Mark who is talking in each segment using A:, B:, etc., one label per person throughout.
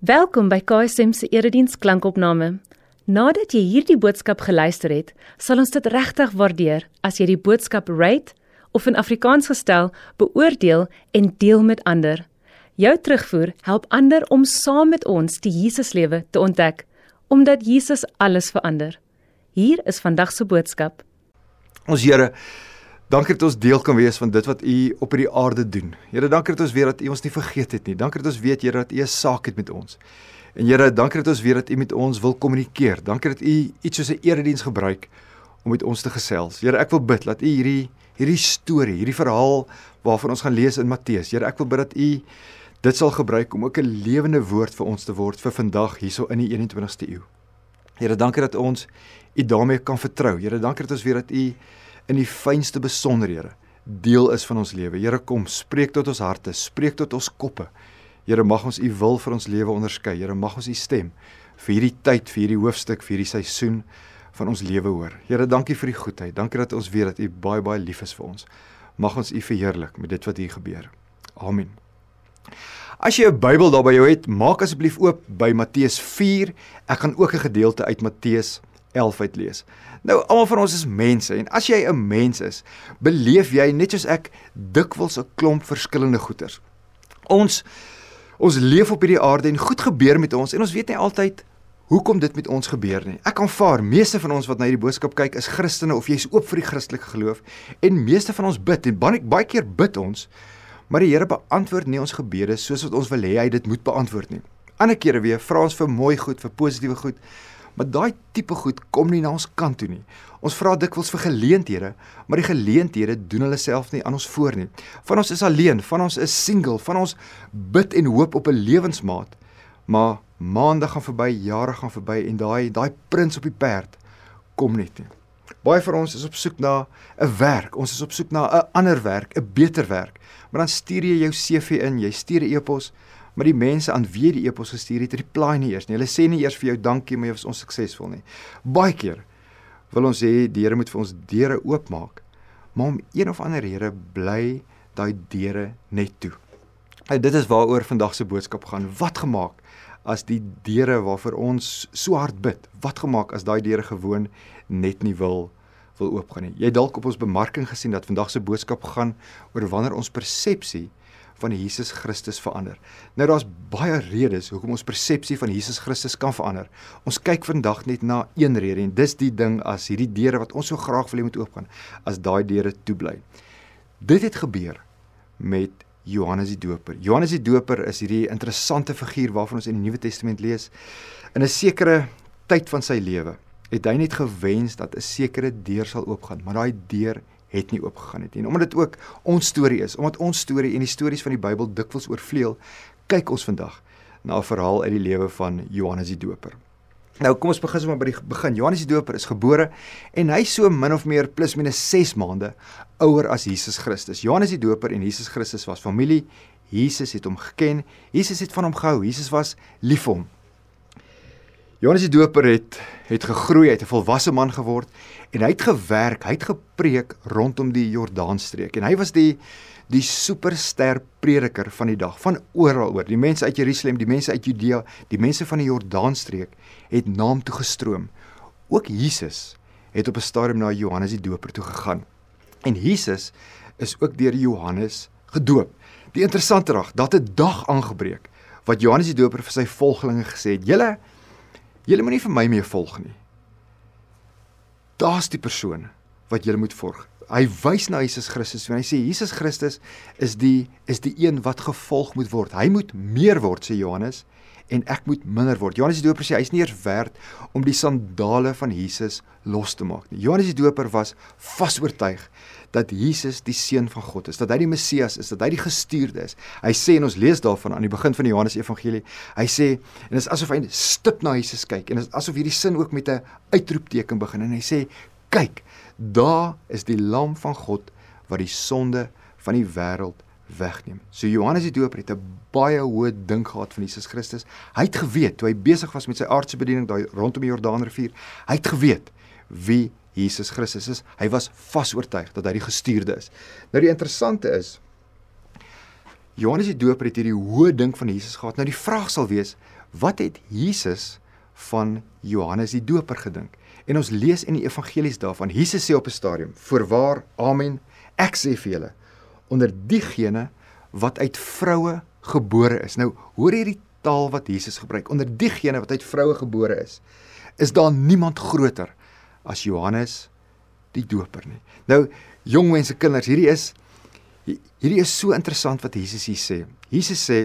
A: Welkom by KSM se erediens klankopname. Nadat jy hierdie boodskap geluister het, sal ons dit regtig waardeer as jy die boodskap rate of in Afrikaans gestel beoordeel en deel met ander. Jou terugvoer help ander om saam met ons die Jesuslewe te ontdek, omdat Jesus alles verander. Hier is vandag se boodskap.
B: Ons Here Dankie dat ons deel kan wees van dit wat U op hierdie aarde doen. Here, dankie dat ons weet dat U ons nie vergeet het nie. Dankie dat ons weet Here dat U 'n saak het met ons. En Here, dankie dat ons weet dat U met ons wil kommunikeer. Dankie dat U iets soos 'n erediens gebruik om met ons te gesels. Here, ek wil bid dat U hierdie hierdie storie, hierdie verhaal waarvan ons gaan lees in Matteus. Here, ek wil bid dat U dit sal gebruik om ook 'n lewende woord vir ons te word vir vandag hierso in die 21ste eeu. Here, dankie dat ons U daarmee kan vertrou. Here, dankie dat ons weet dat U in die fynste besonderhede deel is van ons lewe. Here kom, spreek tot ons harte, spreek tot ons koppe. Here mag ons u wil vir ons lewe onderskei. Here mag ons u stem vir hierdie tyd, vir hierdie hoofstuk, vir hierdie seisoen van ons lewe hoor. Here, dankie vir die goedheid. Dankie dat ons weet dat u baie baie lief is vir ons. Mag ons u verheerlik met dit wat hier gebeur. Amen. As jy 'n Bybel daar by jou het, maak asseblief oop by Matteus 4. Ek gaan ook 'n gedeelte uit Matteus 11 uitlees. Nou almal van ons is mense en as jy 'n mens is, beleef jy net soos ek dikwels 'n klomp verskillende goeters. Ons ons leef op hierdie aarde en goed gebeur met ons en ons weet nie altyd hoekom dit met ons gebeur nie. Ek aanvaar meeste van ons wat na hierdie boodskap kyk is Christene of jy's oop vir die Christelike geloof en meeste van ons bid en baie baie keer bid ons, maar die Here beantwoord nie ons gebede soos wat ons wil hê hy dit moet beantwoord nie. Ander kere weer vra ons vir mooi goed, vir positiewe goed. Maar daai tipe goed kom nie na ons kant toe nie. Ons vra dikwels vir geleenthede, maar die geleenthede doen hulle self nie aan ons voor nie. Van ons is alleen, van ons is single, van ons bid en hoop op 'n lewensmaat. Maar maande gaan verby, jare gaan verby en daai daai prins op die perd kom net nie. Baie van ons is op soek na 'n werk. Ons is op soek na 'n ander werk, 'n beter werk. Maar dan stuur jy jou CV in, jy stuur 'n e-pos maar die mense aan wie die e-pos gestuur het, reply nie eers nie. Hulle sê nie eers vir jou dankie, maar jy was onsuksesvol nie. Baie keer wil ons hê die Here moet vir ons deure oopmaak, maar om een of ander rede bly daai deure net toe. En dit is waaroor vandag se boodskap gaan. Wat gemaak as die deure waarvoor ons so hard bid, wat gemaak as daai deure gewoon net nie wil wil oopgaan nie. Jy dalk op ons bemarking gesien dat vandag se boodskap gaan oor wanneer ons persepsie van Jesus Christus verander. Nou daar's baie redes hoekom ons persepsie van Jesus Christus kan verander. Ons kyk vandag net na een rede en dis die ding as hierdie deure wat ons so graag wil hê moet oopgaan, as daai deure toe bly. Dit het gebeur met Johannes die Doper. Johannes die Doper is hierdie interessante figuur waarvan ons in die Nuwe Testament lees. In 'n sekere tyd van sy lewe het hy net gewens dat 'n sekere deur sal oopgaan, maar daai deur het nie oopgegaan het nie. Omdat dit ook ons storie is, omdat ons storie en die stories van die Bybel dikwels oorvleuel, kyk ons vandag na 'n verhaal uit die lewe van Johannes die Doper. Nou kom ons begin sommer by die begin. Johannes die Doper is gebore en hy so min of meer plus minus 6 maande ouer as Jesus Christus. Johannes die Doper en Jesus Christus was familie. Jesus het hom geken. Jesus het van hom gehou. Jesus was lief vir hom. Johannes die Doper het het gegroei, hy het 'n volwasse man geword en hy het gewerk, hy het gepreek rondom die Jordaanstreek en hy was die die superster prediker van die dag van oral oor. Die mense uit Jerusalem, die mense uit Judea, die mense van die Jordaanstreek het na hom toe gestroom. Ook Jesus het op 'n stadium na Johannes die Doper toe gegaan. En Jesus is ook deur Johannes gedoop. Die interessante rag, dat 'n dag aangebreek wat Johannes die Doper vir sy volgelinge gesê het: "Julle Julle moenie vir my meer volg nie. Daar's die persoon wat julle moet volg. Hy wys na Jesus Christus en hy sê Jesus Christus is die is die een wat gevolg moet word. Hy moet meer word sê Johannes en ek moet minder word. Johannes die Doper sê hy's nie eers werd om die sandale van Jesus los te maak nie. Johannes die Doper was vas oortuig dat Jesus die seun van God is, dat hy die Messias is, dat hy die gestuurde is. Hy sê en ons lees daarvan aan die begin van die Johannes Evangelie. Hy sê en dit is asof hy stip na Jesus kyk en dit is asof hierdie sin ook met 'n uitroepteken begin en hy sê kyk, daar is die lam van God wat die sonde van die wêreld wegneem. So Johannes die Doper het 'n baie hoë dink gehad van Jesus Christus. Hy het geweet toe hy besig was met sy aardse bediening daai rondom die Jordaanrivier, hy het geweet wie Jesus Christus is. Hy was vas oortuig dat hy die gestuurde is. Nou die interessante is Johannes die Doper het hierdie hoë dink van Jesus gehad. Nou die vraag sal wees, wat het Jesus van Johannes die Doper gedink? En ons lees in die evangelies daarvan. Jesus sê op 'n stadium: "Voorwaar, amen, ek sê vir julle, onder diegene wat uit vroue gebore is." Nou, hoor hierdie taal wat Jesus gebruik. Onder diegene wat uit vroue gebore is, is daar niemand groter as Johannes die Doper nie. Nou, jong mense, kinders, hierdie is hierdie is so interessant wat Jesus hier sê. Jesus sê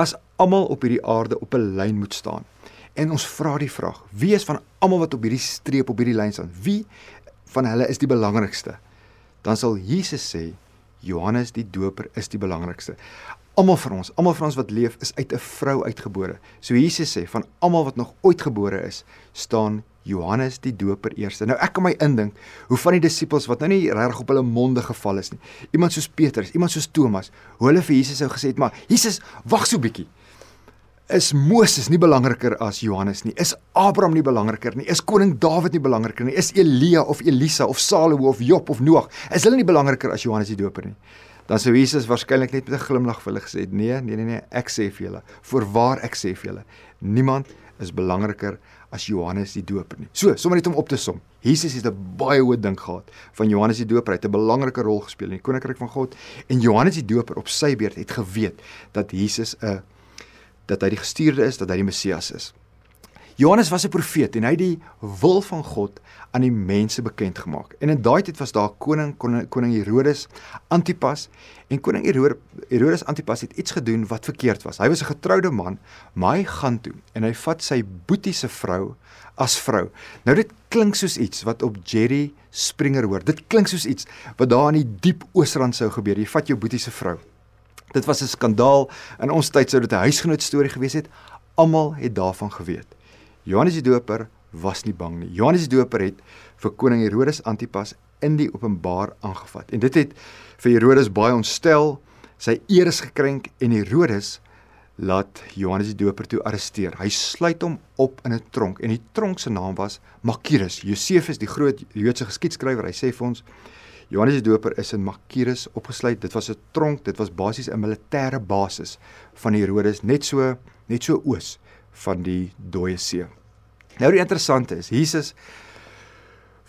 B: as almal op hierdie aarde op 'n lyn moet staan. En ons vra die vraag: Wie is van almal wat op hierdie streep op hierdie lyn staan? Wie van hulle is die belangrikste? Dan sal Jesus sê Johannes die Doper is die belangrikste. Almal van ons, almal van ons wat leef is uit 'n vrou uitgebore. So Jesus sê van almal wat nog ooit gebore is, staan Johannes die Doper eerste. Nou ek kan my indink hoe van die disippels wat nou nie regtig op hulle monde geval is nie. Iemand soos Petrus, iemand soos Thomas, hoe hulle vir Jesus sou gesê het, maar Jesus, wag so bietjie. Is Moses nie belangriker as Johannes nie? Is Abraham nie belangriker nie? Is koning Dawid nie belangriker nie? Is Elia of Elisa of Salomo of Job of Noag, is hulle nie belangriker as Johannes die Doper nie? Dan sou Jesus waarskynlik net met 'n glimlag vir hulle gesê het: "Nee, nee, nee, nee, ek sê vir julle, voorwaar ek sê vir julle, niemand is belangriker as Johannes die Doper nie. So, sommer net om op te som. Jesus het 'n baie hoë ding gehad van Johannes die Doper. Hy het 'n belangrike rol gespeel in die koninkryk van God en Johannes die Doper op sy beurt het geweet dat Jesus 'n dat hy die gestuurde is, dat hy die Messias is. Johannes was 'n profeet en hy het die wil van God aan die mense bekend gemaak. En in daai tyd was daar koning koning, Herodes Antipas en koning Herodes Antipas het iets gedoen wat verkeerd was. Hy was 'n getroude man, maar hy gaan toe en hy vat sy boetie se vrou as vrou. Nou dit klink soos iets wat op Jerry Springer hoor. Dit klink soos iets wat daar in die diep Oosrand sou gebeur. Jy vat jou boetie se vrou. Dit was 'n skandaal. In ons tyd sou dit 'n huisgenoot storie gewees het. Almal het daarvan geweet. Johannes die Doper was nie bang nie. Johannes die Doper het vir koning Herodes Antipas in die openbaar aangevat. En dit het vir Herodes baie ontstel, sy eer is gekrenk en Herodes laat Johannes die Doper toe arresteer. Hy sluit hom op in 'n tronk en die tronk se naam was Makirus. Josefus, die groot Joodse geskiedskrywer, hy sê vir ons Johannes die Doper is in Makirus opgesluit. Dit was 'n tronk, dit was basies 'n militêre basis van Herodes net so net so oos van die dooie see. Nou die interessante is, Jesus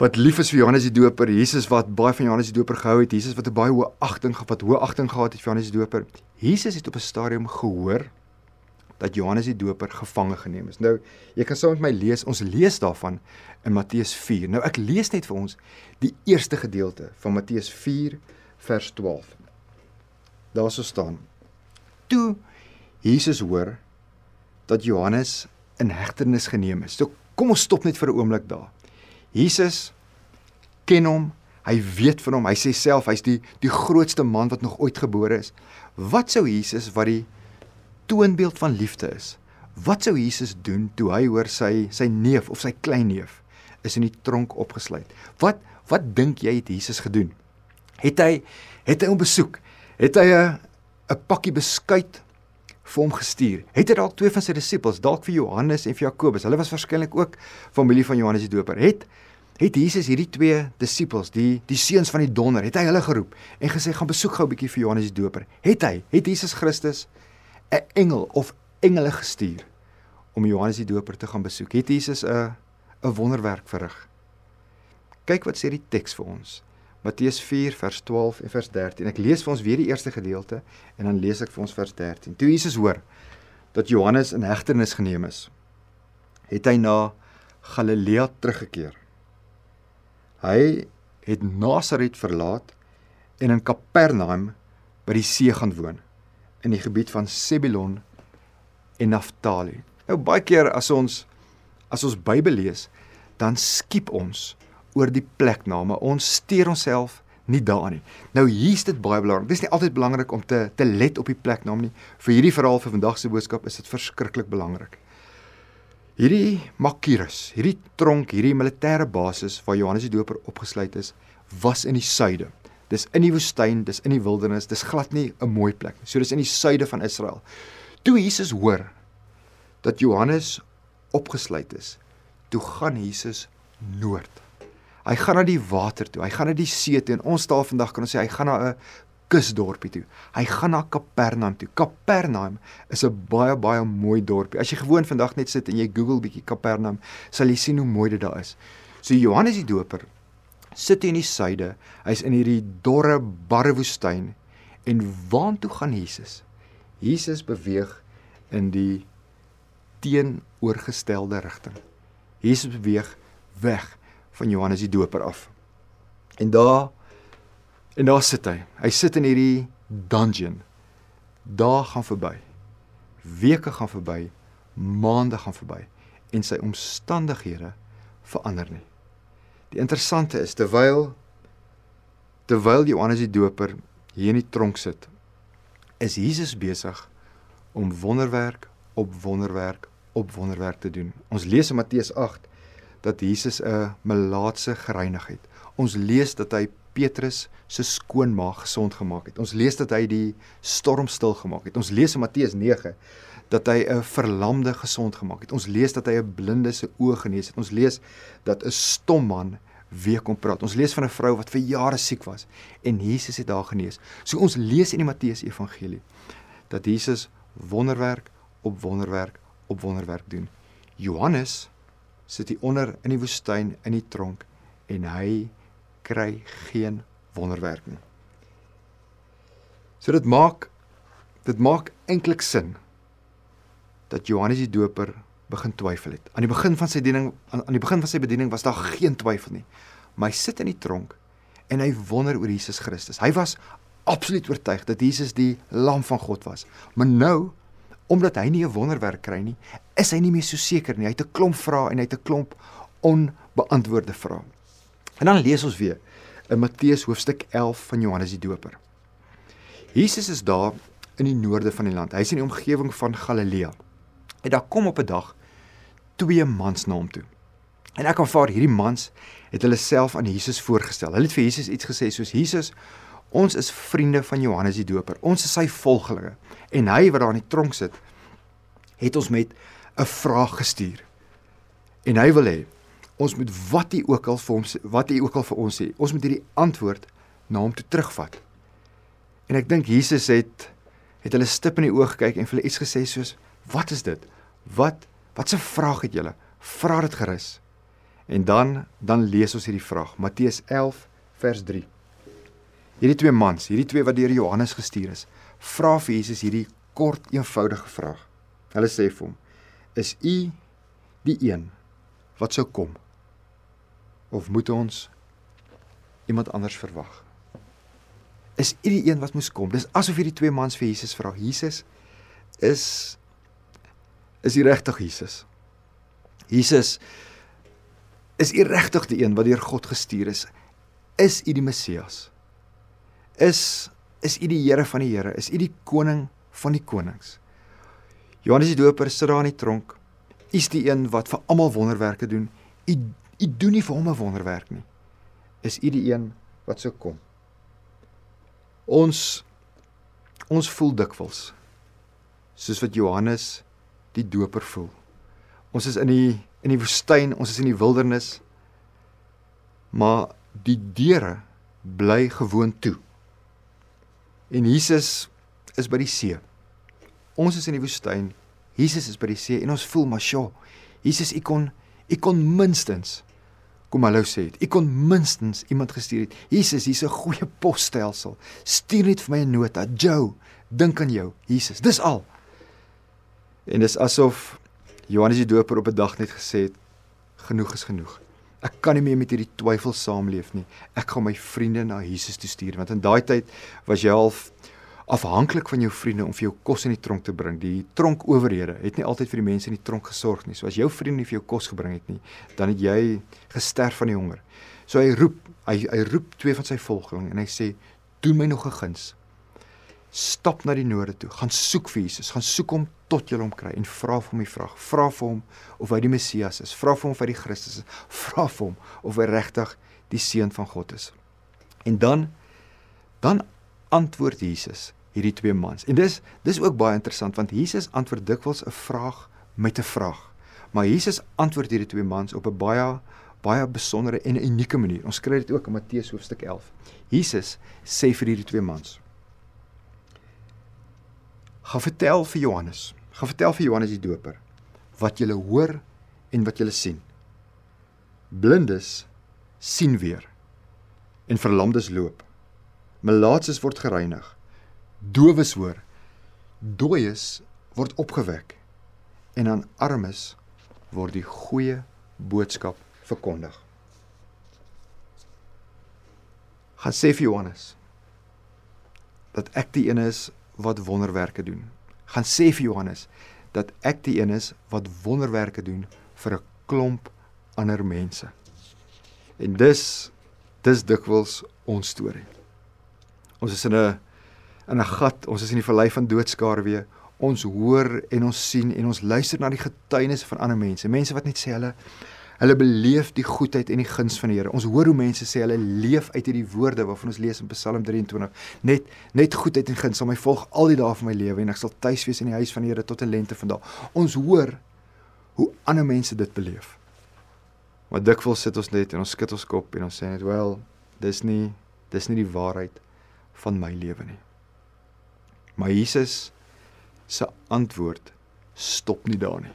B: wat lief is vir Johannes die Doper, Jesus wat baie van Johannes die Doper gehou het, Jesus wat 'n baie hoë agting gehad, hoë agting gehad het vir Johannes die Doper. Jesus het op 'n stadium gehoor dat Johannes die Doper gevange geneem is. Nou, jy kan saam met my lees, ons lees daarvan in Matteus 4. Nou ek lees net vir ons die eerste gedeelte van Matteus 4 vers 12. Daar sou staan: Toe Jesus hoor dat Johannes in hegtenis geneem is. So kom ons stop net vir 'n oomblik daar. Jesus ken hom, hy weet van hom. Hy sê self hy's die die grootste man wat nog ooit gebore is. Wat sou Jesus wat die toonbeeld van liefde is? Wat sou Jesus doen toe hy hoor sy sy neef of sy kleinneef is in die tronk opgesluit? Wat wat dink jy het Jesus gedoen? Het hy het hy hom besoek? Het hy 'n 'n pakkie beskuit vir hom gestuur. Het hy dalk twee van sy disippels, dalk vir Johannes en vir Jakobus. Hulle was waarskynlik ook familie van Johannes die Doper. Het het Jesus hierdie twee disippels, die die seuns van die donder, het hy hulle geroep en gesê gaan besoek gou 'n bietjie vir Johannes die Doper. Het hy, het Jesus Christus 'n engel of engele gestuur om Johannes die Doper te gaan besoek? Het Jesus 'n 'n wonderwerk verrig? Kyk wat sê die teks vir ons. Matteus 4 vers 12 en vers 13. Ek lees vir ons weer die eerste gedeelte en dan lees ek vir ons vers 13. Toe Jesus hoor dat Johannes in hegtenis geneem is, het hy na Galilea teruggekeer. Hy het Nasaret verlaat en in Kapernaum by die see gaan woon in die gebied van Sebulon en Naftali. Nou baie keer as ons as ons Bybel lees, dan skiep ons oor die plekname. Ons steur onsself nie daarin nie. Nou hier's dit baie belangrik. Dis nie altyd belangrik om te te let op die pleknaam nie. Vir hierdie verhaal vir vandag se boodskap is dit verskriklik belangrik. Hierdie Makirus, hierdie tronk, hierdie militêre basis waar Johannes die Doper opgesluit is, was in die suide. Dis in die woestyn, dis in die wildernis, dis glad nie 'n mooi plek nie. So dis in die suide van Israel. Toe Jesus hoor dat Johannes opgesluit is, toe gaan Jesus noord. Hy gaan na die water toe. Hy gaan na die see toe. En ons taal vandag kan ons sê hy gaan na 'n kusdorpie toe. Hy gaan na Kapernaum toe. Kapernaum is 'n baie baie mooi dorpie. As jy gewoon vandag net sit en jy Google bietjie Kapernaum, sal jy sien hoe mooi dit daar is. So Johannes die Doper sit in die suide. Hy's in hierdie dorre barre woestyn en waartoe gaan Jesus? Jesus beweeg in die teenoorgestelde rigting. Jesus beweeg weg van Johannes die Doper af. En daar en daar sit hy. Hy sit in hierdie dungeon. Dae gaan verby. Weke gaan verby, maande gaan verby en sy omstandighede verander nie. Die interessante is terwyl terwyl Johannes die Doper hier in die tronk sit, is Jesus besig om wonderwerk op wonderwerk op wonderwerk te doen. Ons lees in Matteus 8 dat Jesus 'n melaatse gereinig het. Ons lees dat hy Petrus se skoonmaag gesond gemaak het. Ons lees dat hy die storm stil gemaak het. Ons lees in Matteus 9 dat hy 'n verlamde gesond gemaak het. Ons lees dat hy 'n blinde se oë genees het. Ons lees dat 'n stom man weer kon praat. Ons lees van 'n vrou wat vir jare siek was en Jesus het haar genees. So ons lees in die Matteus Evangelie dat Jesus wonderwerk op wonderwerk op wonderwerk doen. Johannes sit hier onder in die woestyn in die tronk en hy kry geen wonderwerk nie. So dit maak dit maak eintlik sin dat Johannes die Doper begin twyfel het. Aan die begin van sy bediening aan, aan die begin van sy bediening was daar geen twyfel nie. Maar hy sit in die tronk en hy wonder oor Jesus Christus. Hy was absoluut oortuig dat Jesus die lam van God was. Maar nou omdat hy nie 'n wonderwerk kry nie, is hy nie meer so seker nie. Hy het 'n klomp vrae en hy het 'n klomp onbeantwoorde vrae. En dan lees ons weer in Matteus hoofstuk 11 van Johannes die Doper. Jesus is daar in die noorde van die land. Hy's in die omgewing van Galilea. En daar kom op 'n dag twee mans na hom toe. En ek aanvaar hierdie mans het hulle self aan Jesus voorgestel. Hulle het vir Jesus iets gesê soos Jesus, ons is vriende van Johannes die Doper. Ons is sy volgelinge. En hy wat daar in die tronk sit, het ons met 'n vraag gestuur. En hy wil hê ons moet wat hy ook al vir hom wat hy ook al vir ons sê, ons moet hierdie antwoord na hom toe terugvat. En ek dink Jesus het het hulle stip in die oë gekyk en vir hulle iets gesê soos wat is dit? Wat wat 'n vraag het julle? Vra dit gerus. En dan dan lees ons hierdie vraag, Matteus 11 vers 3. Hierdie twee mans, hierdie twee wat deur Johannes gestuur is, vra vir Jesus hierdie kort eenvoudige vraag. Hulle sê vir hom: "Is u die een wat sou kom of moet ons iemand anders verwag?" Is u die een wat moes kom? Dis asof hierdie twee mans vir Jesus vra: "Jesus, is is u regtig Jesus?" Jesus is u regtig die een wat deur God gestuur is? Is u die Messias? Is is u die Here van die Here? Is u die koning van die konings? Johannes die Doper sit daar in die tronk. U is die een wat vir almal wonderwerke doen. U u doen nie vir hom 'n wonderwerk nie. Is u die een wat sou kom? Ons ons voel dikwels soos wat Johannes die Doper voel. Ons is in die in die woestyn, ons is in die wildernis. Maar die deure bly gewoon toe. En Jesus is by die see. Ons is in die woestyn. Jesus is by die see en ons voel maar sjo. Jesus, u kon u kon minstens kom hallo sê het. U kon minstens iemand gestuur het. Jesus, hier's 'n goeie posstelsel. Stuur net vir my 'n nota. Joe, dink aan jou. Jesus, dis al. En dis asof Johannes die Doper op 'n dag net gesê het genoeg is genoeg. Ek kan nie meer met hierdie twyfel saamleef nie. Ek gaan my vriende na Jesus toe stuur want in daai tyd was jy half afhanklik van jou vriende om vir jou kos in die tronk te bring. Die tronkowerhede het nie altyd vir die mense in die tronk gesorg nie. So as jou vriende nie vir jou kos gebring het nie, dan het jy gesterf van die honger. So hy roep, hy hy roep twee van sy volgelinge en hy sê: "Doen my nog 'n guns stap na die noorde toe, gaan soek vir Jesus, gaan soek hom tot jy hom kry en vra vir hom die vraag. Vra vir hom of hy die Messias is, vra vir hom of hy die Christus is, vra vir hom of hy regtig die seun van God is. En dan dan antwoord Jesus hierdie twee mans. En dis dis ook baie interessant want Jesus antwoord dikwels 'n vraag met 'n vraag. Maar Jesus antwoord hierdie twee mans op 'n baie baie besondere en unieke manier. Ons kry dit ook in Matteus hoofstuk 11. Jesus sê vir hierdie twee mans: gaan vertel vir Johannes. Gaan vertel vir Johannes die Doper wat jy hoor en wat jy sien. Blindes sien weer en verlamdes loop. Melaatses word gereinig. Dowes hoor. Dooies word opgewek en aan armes word die goeie boodskap verkondig. Gaan sê vir Johannes dat ek die een is wat wonderwerke doen. Gaan sê vir Johannes dat ek die een is wat wonderwerke doen vir 'n klomp ander mense. En dis dis dikwels ons storie. Ons is in 'n in 'n gat, ons is in die vallei van doodskare weer. Ons hoor en ons sien en ons luister na die getuienisse van ander mense. Mense wat net sê hulle hulle beleef die goedheid en die guns van die Here. Ons hoor hoe mense sê hulle leef uit hierdie woorde waarvan ons lees in Psalm 23. Net net goedheid en guns sal my volg al die dae van my lewe en ek sal tuis wees in die huis van die Here tot 'n lente van daal. Ons hoor hoe ander mense dit beleef. Maar dikwels sit ons net en ons skud ons kop en ons sê net, "Wel, dis nie dis nie die waarheid van my lewe nie." Maar Jesus se antwoord stop nie daar nie.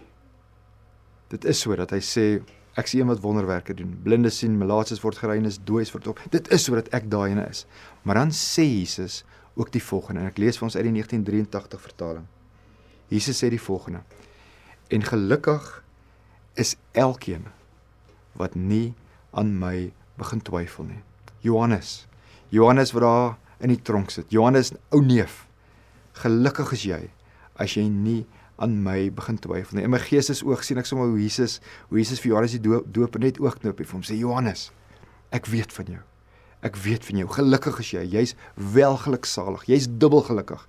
B: Dit is so dat hy sê ek sien een wat wonderwerke doen. Blinde sien, malaatses word gereinig, dooies word op. Dit is sodat ek daaiene is. Maar dan sê Jesus ook die volgende en ek lees vir ons uit die 1983 vertaling. Jesus sê die volgende: En gelukkig is elkeen wat nie aan my begin twyfel nie. Johannes. Johannes wat daar in die tronk sit. Johannes ou neef. Gelukkig is jy as jy nie aan my begin twyfel nie. In my gees is oog sien ek sommer hoe Jesus, hoe Jesus vir Johannes die doop, doop net oogknop en vir hom sê Johannes, ek weet van jou. Ek weet van jou. Gelukkig is jy. Jy's welgeluksalig. Jy's dubbel gelukkig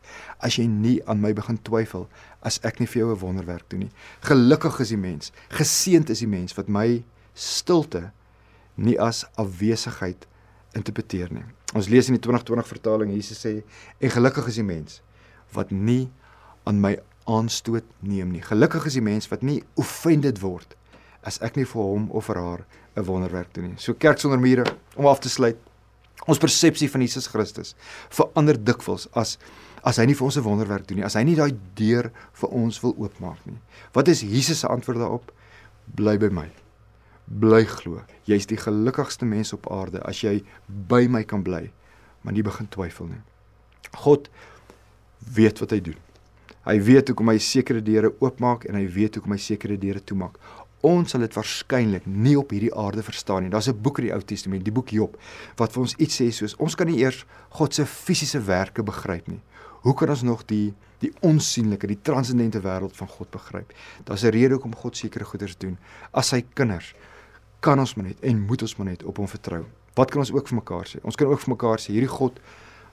B: as jy nie aan my begin twyfel as ek nie vir jou 'n wonderwerk doen nie. Gelukkig is die mens. Geseënd is die mens wat my stilte nie as afwesigheid interpreteer nie. Ons lees in die 2020 vertaling Jesus sê en gelukkig is die mens wat nie aan my aanstoot neem nie. Gelukkig is die mens wat nie offended word as ek nie vir hom of vir haar 'n wonderwerk doen nie. So kerk sonder mure om af te sluit. Ons persepsie van Jesus Christus verander dikwels as as hy nie vir ons 'n wonderwerk doen nie, as hy nie daai deur vir ons wil oopmaak nie. Wat is Jesus se antwoord daarop? Bly by my. Bly glo. Jy's die gelukkigste mens op aarde as jy by my kan bly, maar nie begin twyfel nie. God weet wat hy doen. Hy weet hoekom hy sekere deure oopmaak en hy weet hoekom hy sekere deure toemaak. Ons sal dit waarskynlik nie op hierdie aarde verstaan nie. Daar's 'n boek in die Ou Testament, die boek Job, wat vir ons iets sê soos ons kan nie eers God se fisiese werke begryp nie. Hoe kan ons nog die die onsigbare, die transcendente wêreld van God begryp? Daar's 'n rede hoekom God sekere goeders doen. As sy kinders kan ons maar net en moet ons maar net op hom vertrou. Wat kan ons ook vir mekaar sê? Ons kan ook vir mekaar sê hierdie God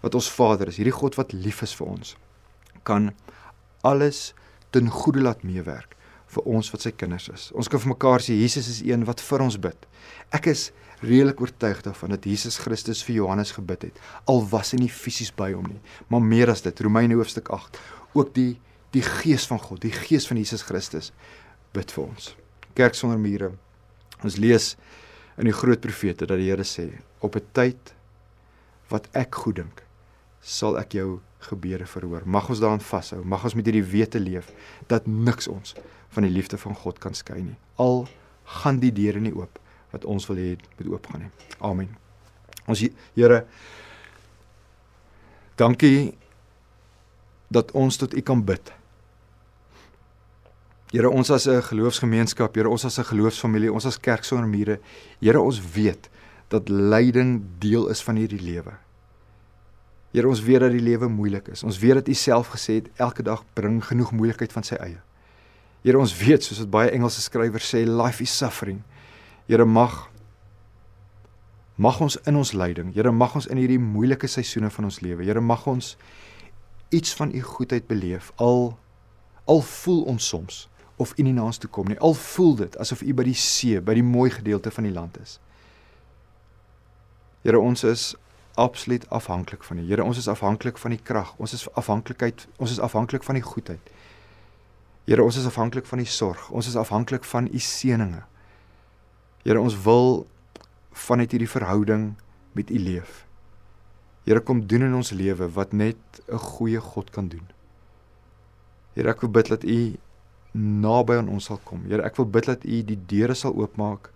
B: wat ons Vader is, hierdie God wat lief is vir ons, kan alles ten goeie laat meewerk vir ons wat sy kinders is. Ons kan vir mekaar sê Jesus is een wat vir ons bid. Ek is redelik oortuig daarvan dat Jesus Christus vir Johannes gebid het, al was hy nie fisies by hom nie, maar meer as dit, Romeine hoofstuk 8, ook die die gees van God, die gees van Jesus Christus bid vir ons. Kerk sonder mure. Ons lees in die groot profete dat die Here sê, op 'n tyd wat ek goed dink, sal ek jou gebede verhoor. Mag ons daaraan vashou. Mag ons met hierdie wete leef dat niks ons van die liefde van God kan skei nie. Al gaan die deure nie oop wat ons wil hê moet oopgaan nie. Amen. Ons Here dankie dat ons tot U kan bid. Here ons as 'n geloofsgemeenskap, Here ons as 'n geloofsfamilie, ons as kerk sonder mure, Here ons weet dat lyding deel is van hierdie lewe. Here ons weet dat die lewe moeilik is. Ons weet dat U self gesê het elke dag bring genoeg moeilikheid van sy eie. Here ons weet soos wat baie Engelse skrywers sê life is suffering. Here mag mag ons in ons lyding. Here mag ons in hierdie moeilike seisoene van ons lewe. Here mag ons iets van U goedheid beleef. Al al voel ons soms of U nie na ons toe kom nie. Al voel dit asof U by die see, by die mooi gedeelte van die land is. Here ons is absoluut afhanklik van die Here. Ons is afhanklik van die krag. Ons is afhanklikheid, ons is afhanklik van die goedheid. Here, ons is afhanklik van die sorg. Ons is afhanklik van u seëninge. Here, ons wil vanuit hierdie verhouding met u leef. Here, kom doen in ons lewe wat net 'n goeie God kan doen. Here, ek wil bid dat U naby aan ons sal kom. Here, ek wil bid dat U die deure sal oopmaak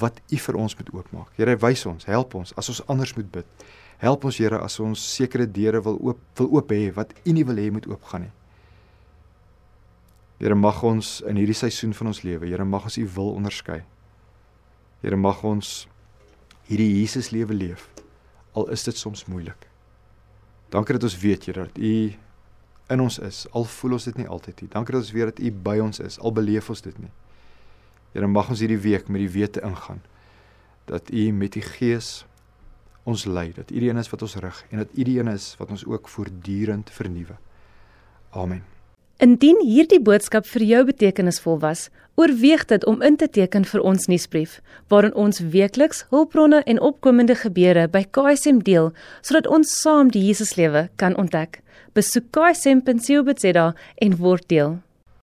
B: wat U vir ons moet oopmaak. Here, wys ons, help ons as ons anders moet bid. Help ons Here as ons sekere deure wil oop wil oop hê wat U nie wil hê moet oopgaan nie. Here mag ons in hierdie seisoen van ons lewe, Here mag ons U wil onderskei. Here mag ons hierdie Jesus lewe leef al is dit soms moeilik. Dankie dat ons weet Here dat U in ons is al voel ons dit nie altyd nie. Dankie dat ons weet dat U by ons is al beleef ons dit nie. Here mag ons hierdie week met die wete ingaan dat U met die Gees ons lei, dat U die een is wat ons rig en dat U die een is wat ons ook voortdurend vernuwe. Amen.
A: Indien hierdie boodskap vir jou betekenisvol was, oorweeg dit om in te teken vir ons nuusbrief, waarin ons weekliks hulpbronne en opkomende gebeure by KSM deel, sodat ons saam die Jesuslewe kan ontdek. Besoek ksm.co.za en word deel.